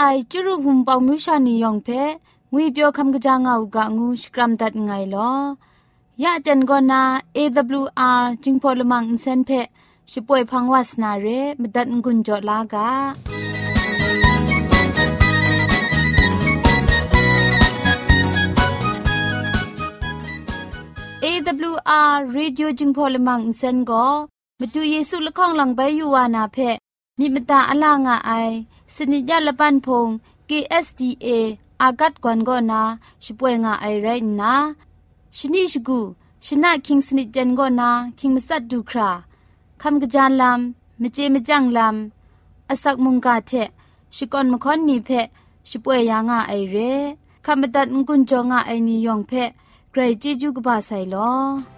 ไอจุรุหุมปองมิวชานียองเพงุยเปียวคำกะจางเอากะงูสกรัมดัดไงลอยะเจนกอนา AWR จิงพอลมังอินเซนเพช่วยพังวาสนาเรมดัดงุนจอลากาเอวอาร์เรดิโอจึงพอลมังเซนก็มาดูเยซูละข้องหลังใบยูวานาเพมีมตาอลางอไอ สนิยาละปันพง KSDA อากัดกวนกอนาช่วยงาไอไรนะชนิชกูชนะคิงสนิจันกอนาคิงมัสัดดูคราคำกระจานลำมเจมจังลำอาศักมุงกาเทชิกอนมคอนนีเพช่วยยางาไอเรคำบัดงกุนจงาไอนิยองเพใครจีจูกบาไซลอ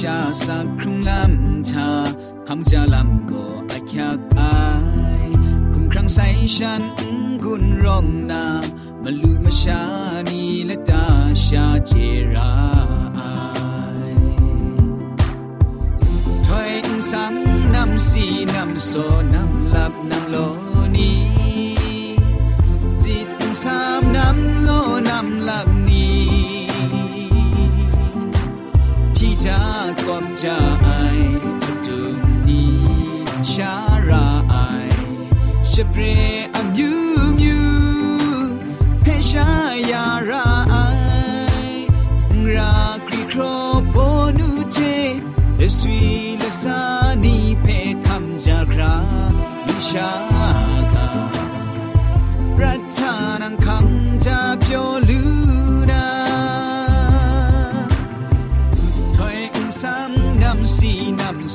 ชาสักครุ่งลำชาคำจะลำก็อาคักอายคุ้มครั้งใส่ฉันกุนร้องนามาลูมาชานีและตาชาเจราถอยสังนำสีนำโซนำหลับนำโลนีจิตสามนำโลนำหลับากอมจาไอตุนีชาราไอชเปรอมยูมยูเพชายาราไอราครีโครโบนูเจเลสวีเลสานีเพคำจาคราวิชา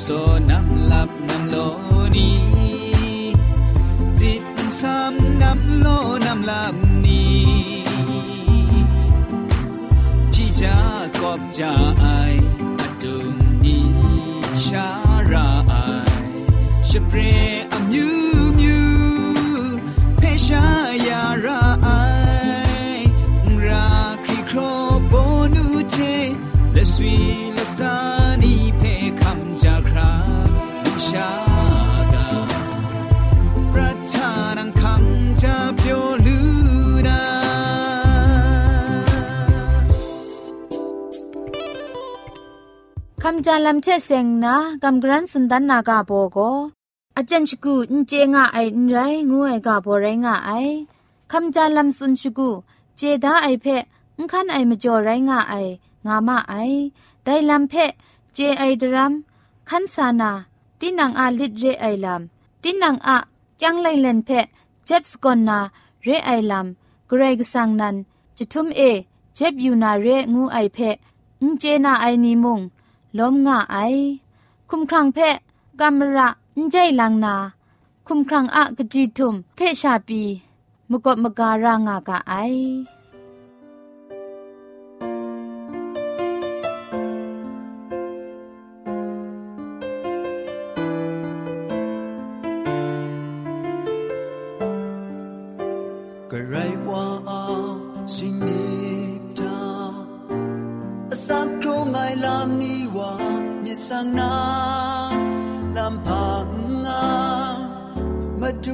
โซนำหลับน้ำโลนีจิตซ้ำน้ำโลน้ำหลับนีพี่จะกอบจะไออดุงนีชาราไอชเปร คำจาลำเชเซงนะกำกรันสุนดันนากาโบโกอาจารย์ชกูนเจงะไอไรงูไอกาโบไรงะไอคำจาลำสุนชกูเจดาไอเพะอุคันไอมจ่อไรงะไองามาไอได้ลำเพะเจไอดรัมคันสานาตินังอาลิดเรไอลำตินังอะยังไลเลนเพะเจ็บสกอนนาเรไอลำเกรกสังนันจะทุมเอเจ็บอยู่นาเรงูไอเพะอุเจนาไอนีมุง ล้มง่าไอ คุมครังเพะกำระนใจลังนา คุมครังอะกจีทุม เพชาปี มกบมการางากะไอ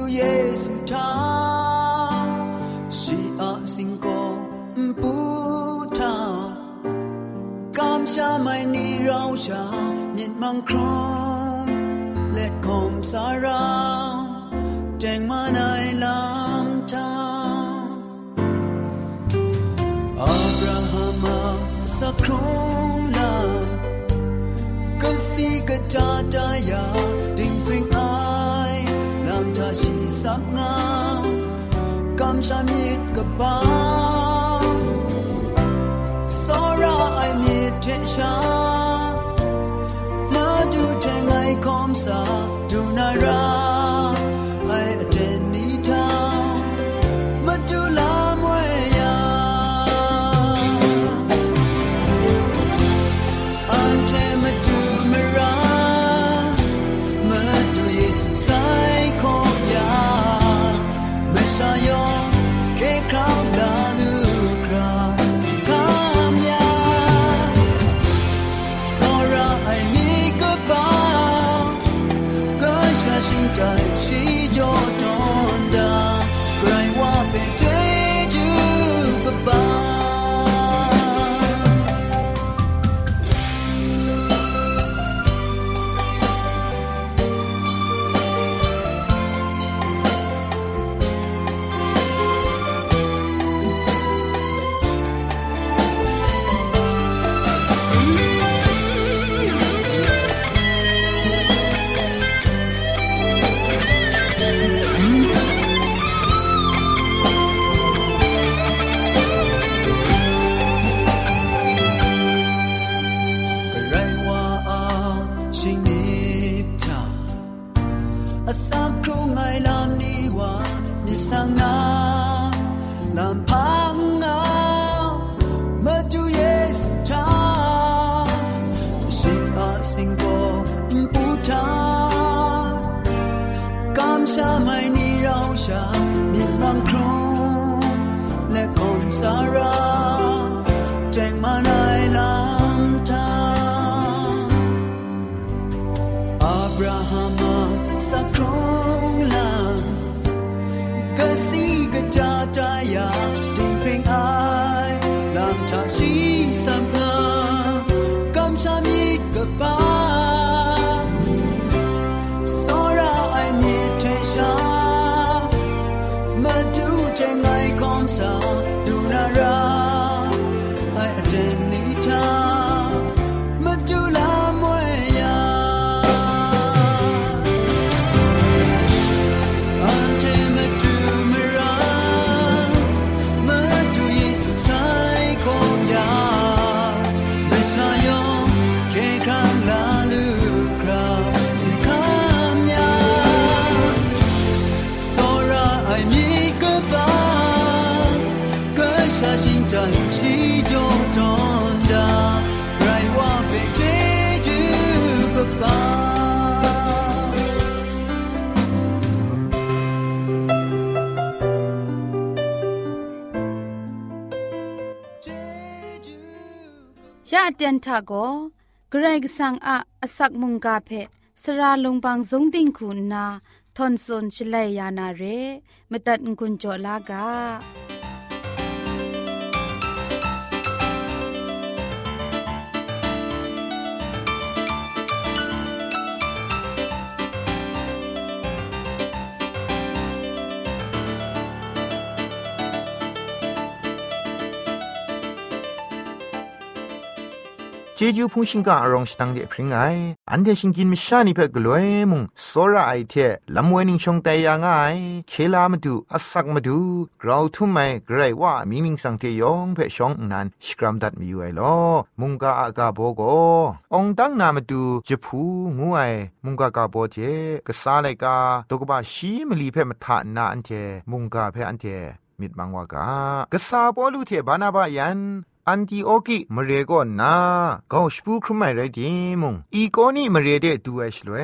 ma tu yesu ta si a sing ko pu ta cam sha mai ni rao sha miệt mang kron let kom sa ra deng ma nai lam ta Abraham sa kron la 个家家呀，定平爱，让 สักงามกำชามีกับบ้าสอราไอมีเทชามาดูใจไงคอมสา ยะเตียนทาโกเกรกสังอะอสักมุงกาเพสระลงบางสงติงคุณนาทอนซนชลัยยานาเรมตัดกุญจลากา จจูพงชิงกาอรองสตังเดพริงไออันเดชิงกินมิชานิเพกลวยมุงโซระไอเทลำเวนิงชงแต่ยังไงเคลามาดูอสักมาดูเราทุ่มไมไกรว่ามิมิงสังเทยองเพชองนันสกรัมดัดมีอยู่ไอลอมุงกาอากาโบโกองตั้งนามาดูจะพูงูไอมุงกากาโบเจกษาเลกาตกบาชีมลีเพมาทานาอันเทมุงกาเพอันเทมิดมังวากากษาปลูเทบานาบายัน อันติโอกิมเรโกนาก็สปูครุไม่ไรดีมุงอีโกนี่มเรเดดูเอชลเว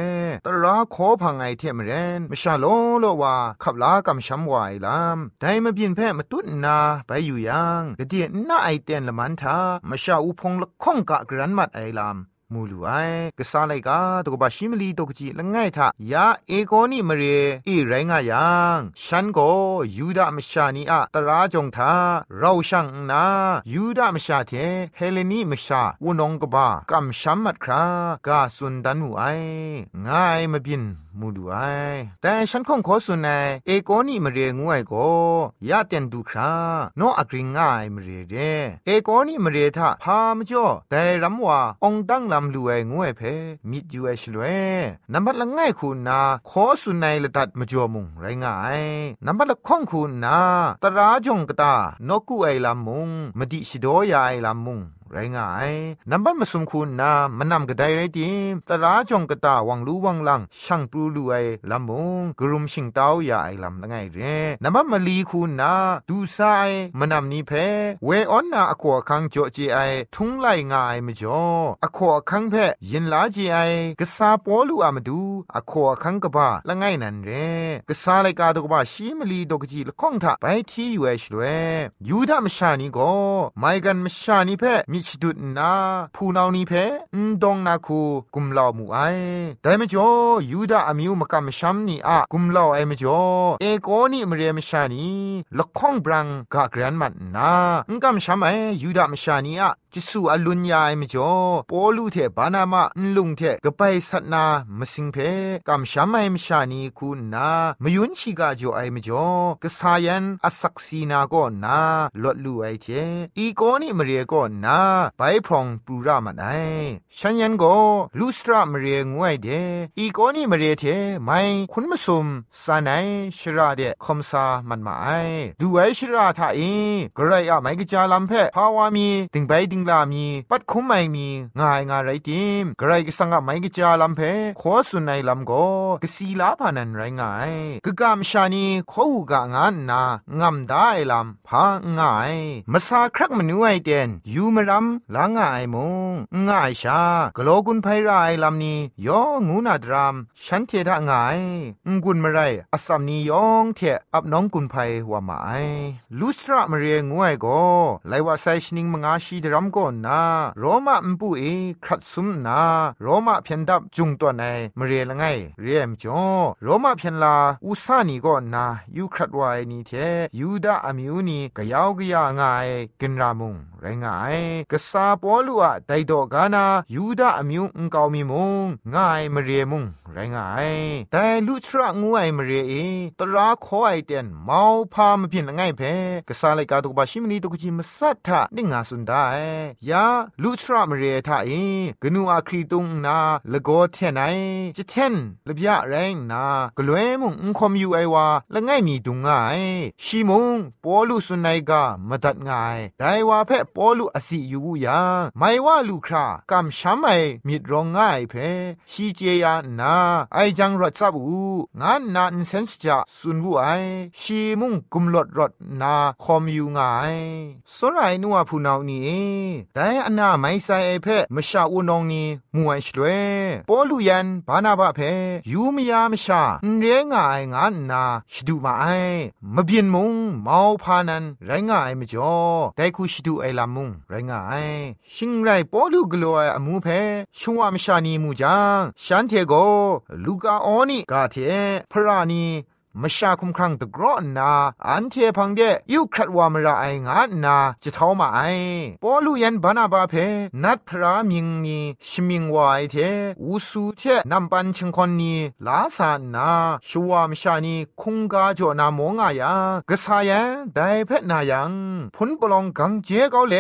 ตราขอพังไอเทมเรนมชาโลโลว่าขับลากำช้ำวายลามได้มาบินแพ่มาตุนนาไปอยู่ยังกะเดียน่าไอเตียนละมันทามชาอุพงละข้องกะกรันมัดไอลาม มูลูไอกษาไลกาตกบาชิมลีตกจีละง่ายทายาเอโกนี่มเรอีไรงายังฉันก็ยูดามชานีอะตราจงทาเราช่างนายูดามชาเทเฮเลนีมชาวนองกบากำชัมมัดครากาสุนดันมูไอง่ายมาบิน มูดูไอแต่ฉันคงขอสุนในเอโกนี่มเรียงวยก็ยาเตียนดูคราโนอักริงง่ายมเรียเดเอโกนี่มเรียทาพามจ่อแต่รำว่าองตั้งลำลูไองวยเพมิดยูเอชลเวนับบัดละง่ายคุณนาขอสุนในละตัดมจ่อมุงไรง่ายนับบัดละข้องคุณนาตราจงกตานกูไอลำมุงมดิชิโดยาไอลำมุง ไรง่ายนับบัดมาสมคุณนามันนำกระไดไรดีตราจงกะตาวังรู้วังลังช่างปลูลูไอลำมงกรุมชิงเต้ายาไอลำละไงเรนับบัดมาลีคุณนาดูซายมันนำนี้เพเวออนนาอควคังจ่อจีไอทุงไลง่ายมจ่ออควคังเพยินลาจีไอกษาปอลูอามาดูอควคังกะบะละไงนันเรกษาไลกาตกบะชีมลีดกจีละข้องทะไปที่อยู่เอชลวยูดามชานีก็ไม่กันมชานีเพมิชดุดนาพูนาวนีเพนดงนาคูกุมลาวมูไอแต่มจ่อยูดาอมิวมกำชัมนีอะกุมลาวไอมจ่อเอโกนี่มเรียมชานีละข้องบรังกะกรันมันนางกำชัมไอยูดามชานีอะจิสูอลุนยาไอมจ่อปอลูเทบานามาลุงเทกะไปสัตนามสิงเพกำชัมไอมชานีคูนามยุนชิกาจ่อไอมจ่อกะสายันอสักซีนาก็นาลดลูไอเทอีโกนี่มเรียก็นาไปพองปูรามันไอฉันยันก็ลูสตรามเรียงวยเดอีโกนี่มเรียเทไม่คุณมสุมสาไนชราเดคอมซามันมาไอดูไอชราทาเอกระไรอะไม่กจาลัมเพภาวามีติงไปติงลามี ปัดคุมไม่มีง่ายง่ายไรติมกระไรก็สังอะไม่กจาลัมเพขอสุนในลำก็กสีลาพานันไรง่ายกกามชานีขอหูกะงานนางำได้ลำพาง่ายมาซาครักมนูไอเดนยูมรำลาง่ายมงง่ายชากโลกุนไพรายลำนี้ยองูนาดรามฉันเททะง่ายงุนมาไรอสัมนียองเทอับน้องกุนไพว่าหมาไอลูสระมาเรียงวยก็ไลว่าไซชนิงมงาชีดรัมก็นาโรมาอุปุเอครัดซุมนาโรมาเพียนดับจุงตัวในมเรียละไงเรียมจ่อโรมาเพียนลาอุสานีก็นายูครัดวายนีเทยูดาอมิวนีกะยาวกะยางายกินรามุงไรงายกษาปอลัวไดดอกานายูดาอมิวอุงกาวมีมุงง่ายมเรียมุงไรงายแต่ลุทระงูไอมเรียเอตราขอไอเตียนเมาพามเพียนละไงเพกษาไลกาตุกบาชิมนีตุกจิมสัทธะนิงาสุนได้ยาลุทระมเรียทาเอกนูอาครีตุงนาละโกเทนไอจิเทนละบยะแรงนากลวยมุงอุคอมยูไอวาละไงมีดุงไงชีมุงปอลุสุนัยกามตัดง่ายไดว่าเพปอลุอสิอยู่ยังไม่ว่าลูครากำช้ำไอมิดรองง่ายเพชีเจียนาไอจังรถซับอูงานนานเซนส์จะสุนวูไอชีมุงกุมลดรถนาคอมยูง่ายสรายนัวผู้นานี่แต่อันนาไม่ใส่เพมชาอุนองนี่มวยชลวยปอลุยันบานาบะเพยูมยามชาเรียงายงานนาชดูมาไอมเบียนมุงเมาพานันไรงายมจ่อแต่คูชดูไอลามุงไรงายชิงไรปอลุกลัวอมูเพชัวมชานีมูจังฉันเทโกลูกาออนี่กาเทพระนี มชาคุมครังตะกรอนนา อันเทพังเดยุครัดวามระไองานนาจะเท่ามาไอปอลูยันบานาบาเพ นัดพระมิงนีชิมิงวายเทอุสูเทนำปันชิงคนนีลาสานาชัวมชานีคุงกาจอนามงายากษายันไดเพนายังพุนปลองกังเจเกาเล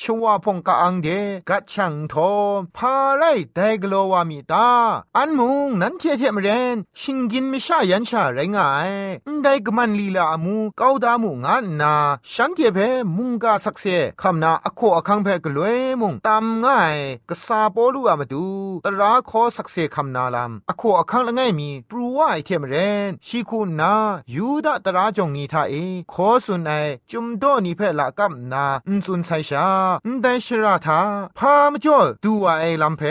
ชัวพงกาอังเดกัดช่างทอพาไรไดกโลววามีตา อันมุงนั้นเทเทมเรนชิงกินม่ชายันชาไรงายได้กมันลีลามูเกาดามูงานนาฉันเทเพมุงกาสักเซคำนาอโคอคังเพกลวยมุงตามง่ายกษาปอลูอามาดูตราขอสักเซคำนาลามอโคอคังละไงมีปรูว่าไอเทมเรนชีคูนายูดาตราจงนีทาเอขอสุนไอจุมโดนีเพละกับนาอุนสุนไซชาได้ชราทาพามจ่อดูว่าไอลำเพ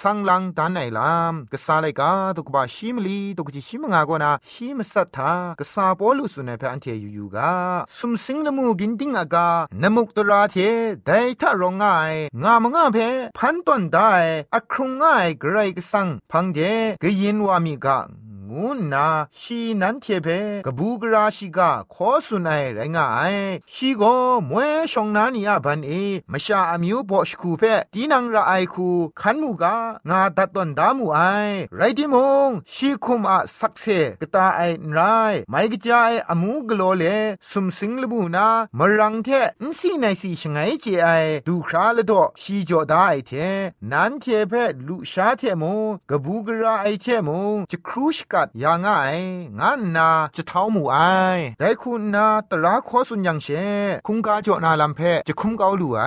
สังลังดานไอลามกษาไลกาตุกบาชิมลีตุกจิชิมงากนาชิมสัทธากษาปอลุสุเนเพอันเทยูยูกาสุมสิงนมูกินติงอากานมุกตราเทไดทะรองง่ายงามงาเพพันตอนได้อครุงง่ายไกรกสังพังเจกยินวามีกา งูนาชีนันเทเพกบูกราชิกาขอสุนัยไรงายชีโกมวยชองนานียบันเอมชาอมิวบอชคูเพตีนังระไอคูขันมูกางาดัดตอนดามูไอไรดิมงชีคุมอะสักเซกตาไอไรไม่กจายอมูกโลเลสุมสิงลบูนามรังเทนสีในสีชงไงเจไอดูคราละดอชีจอดาไอเทนันเทเพลุชาเทมงกบูกราไอเทมงจะครูชกดยาง่ายงานนาจะเท้าหมูไอแต่คุณนาตราขอสุนยังเชคุงกาจอนาลำเพจะคุมเกาลู่ไอ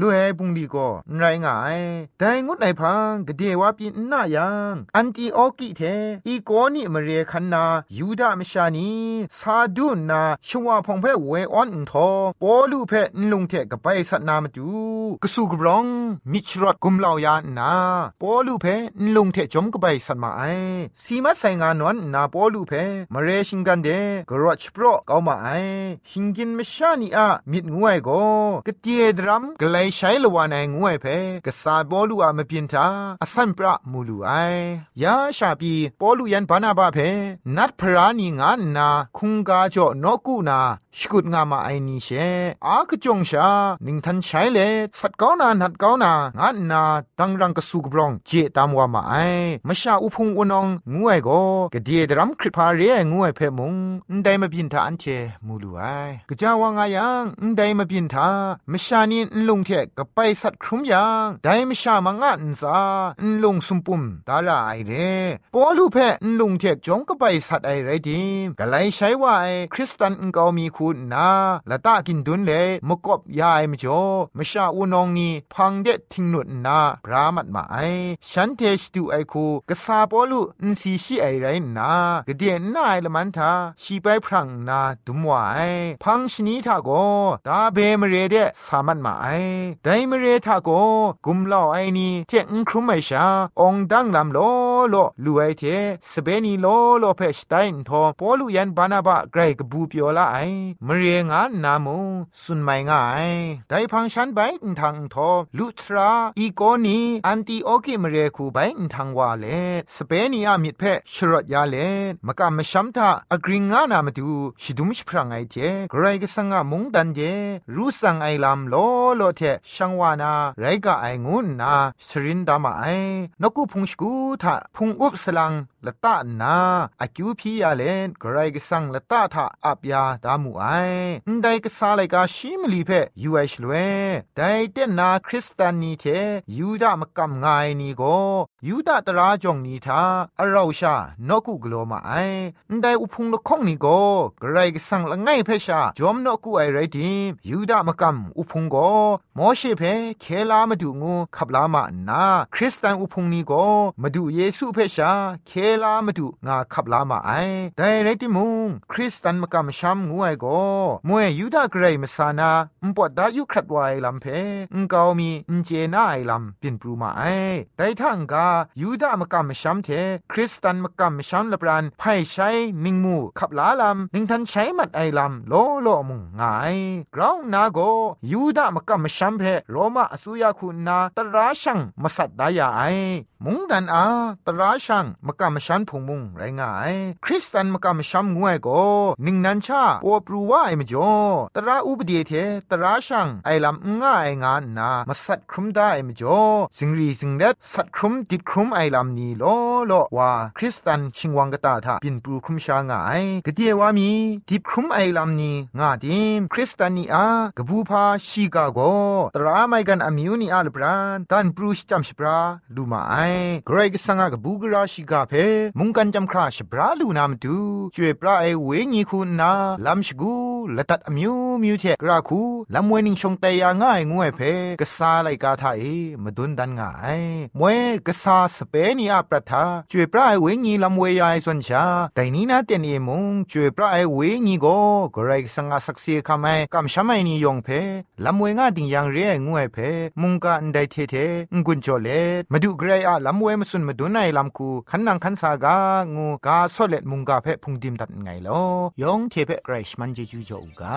ลู่เอปุงดีก็ไรงายแต่งดไหนพังกเดว่าปีนนายังอันตีออกิเทอีโกนี่มาเรียคันนายูดามชานีซาดุนนาชวาพงเพเวออนทอปอลูเพนลุงเทกับไปสัตนามาดูกสูกรองมิชรอดกุมเหล่ายานาปอลูเพนลุงเทจมกับไปสัตมาไอสีมัดใส่งานนวนนาปอลูเพมเรชิงกันเดกรอชโปรเกามาไอชิงกินมชานีอะมิดงวยโกกเตียดรัมกไลใช้ละวานไองวยเพกษาปอลูอะมเปียนทาอสันปรามูลูไอยาชาปีปอลูยันปานาบาเพนัดพรานีงานนาคุงกาจ่อนกูนา สกุดงามาไอนีเชอากจงชานิงทันใช้เลสัตกานานัดกานางานนาดังรังกสุกบรองเจตามว่ามาไอมชาอุพงวนองงวยโกกเดียดรัมคริปาเรียงวยเพมุงนได้มาบินทาอันเชมูลูไอกะจาวางายังนได้มาบินทามชานีนลงเทกไปสัตครุมยังได้มชามางานซานลงสุมปุมดาลาไอเรปอลูเพนลงเทจงก็ไปสัตไอไรดิมกะไลใช้ว่าไอคริสตันกามีคุณนาละตากินดุนเลมกบยายมจ่อมชาอูนองนีพังเดทิงนุนนาพรามัดมาไอฉันเทชตูไอคูกะซาปอลูนสีชีไอไรนากะเดียนนาไอละมันทาชีไปพรังนาดุมวายพังชนีทาโกดาเบมเรเดสามันมาไอไดมเรทาโกกุมลอไอนีเทงครุมไมชาองดังลำโลโลลูไอเทสเปนีโลโลเพชไตน์ทอปอลูยันบานาบะไกรกบูเปียวละไอมเรียงานนามุสุนไม่ง่ายได้พังฉันไปอินทางทอลุทราอีโกนีอันตีโอกิมเรคูไปอินทางวาเลสเปนีอามิดเพชรดยาเลมกะมชัมทาอกริงานามาดูชิดุมชพรางไอเจไกรกสังะมุงดันเจรู้สังไอลำโลโลเทชังวานาไรกะไองุนนาสรินดามาไอนกุพุงสกูทาพุงอุบสลัง ละตานาอากิวพียาเลนกรกสังละตาทาอับยาดามูไอไดกษาไลกาชิมลีเพยูไอชลเวไดเตนาคริสตานีเทยูดามกำงายนีโกยูดาตราจงนีทาอราชานกุกโลมาไอไดอุพุงละข้องนีโกกรกสังละไงเพชาจอมนกุไอไรดิมยูดามกำอุพุงโกมอเชเพเคลามาดูงูขับลามานา คริสตันอุพุงนีโกมาดูเยซูเพชาเคลามาดูงาขับลามาไอไดไรติมุงคริสตันมกำชัมงูไอโกมวยยูดาเกรมสานาอุปดายุครัดวายลำเพงกาวมีอุเจน่าไอลำเป็นปรูมาไอแต่ทางกายูดามกำชัมเทคริสตันมกำชัมละปรานไพ่ใช้นิงมูขับลาลำนิงทันใช้มัดไอลำโลโลมุงงายกราวนาโกยูดามกำชัมเพโรมาอสุยาคุณนาตราชังมาสัตดายาไอมุงดันอาตราชังมกำชันพงมุงไรงาย คริสตันมกำชัมงวยโกนิงนันชาโอปรูว่าไอมจ่อตราอุปเดเทตราช่างไอลำง่ายงานนามาสัตครุมได้มจ่อสิงรีสิงเด็ดสัตครุมติดครุมไอลำนี้โลโลว่าคริสตันชิงวังกตาทาปินปรูครุมชางายกเดียว่ามีติดครุมไอลำนี้งาดิมคริสตันนี่อากบูพาชีกาโกตราไม่กันอมิวนี่อาลบรานตันปรูชจำชปราลูมาไอเกรกสังกบูกราชิกาเพมุงกันจำคราชปราลูนามตูช่วยปราไอเวญีคุณนาลำชกูละตัดอมิวมิวเทกราคูลำเวนิงชงเตยาง่ายงวยเพกษาไลกาทาเอมาดุนดันง่ายมวยกษาสเปนีอาประทาช่วยปลายเวงีลำเวยายส่วนชาแต่นี้นาเตียนเอมุงช่วยปลายเวงีโกกไรสังอาศักเสียคำไมกำชามนียงเพลำเวงาดิงยังเรียงวยเพมุงกาอันได้เทเทงกุนจเลมาดูไกรอาลำเวมสุนมาดุนไอลำคูขันนังขันสากางูกาโซเลตมุงกาเพพุงดิมตัดไงลอยองเทเพไกรชมันเจจูจอกา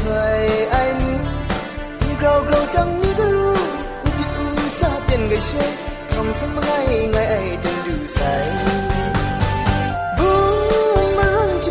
ถอยไอ้มูเราเราจังนี่ก็รู้อุกิอูซาเป็นกะเชทองสมัยไงไอ้ดังดูใสบูมารันจิ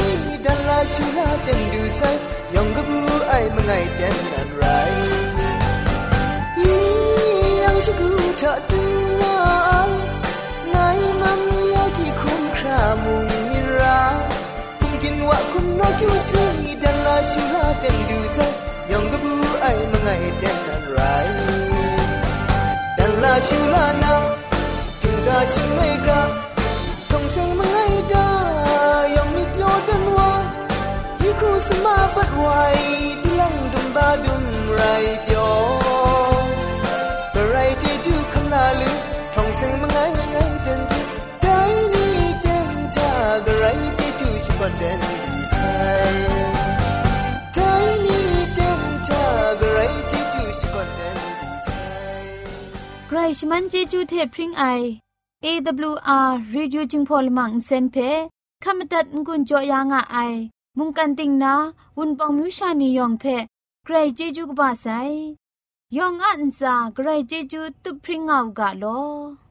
ดันลาชูลาเต็นดูไซยองกบูไอมังไงเต็นอันไรยียังชกูทะตึงยาไหนมันยากี่คุ้มครามุงมิราคุมกินวะคุมนกยูซีดันลาชูลาเต็นดูไซยองกบูไอมังไงเต็นอันไรดันลาชูลานาถึงดาชิไม่กรา ที่คู่สมาบัดไว้พิลังดุมบาดุมไรเดียวบะไรเจจูคำลาลือท่องเสียงมังไงไงเดินที่ได้นี่เดินชาบะไมุงกันติงนาวุนปองมิวชานียองเพ่ใครเจจูกบาไซยองอันซาใครเจจูตุพริ้งเอากาโลอ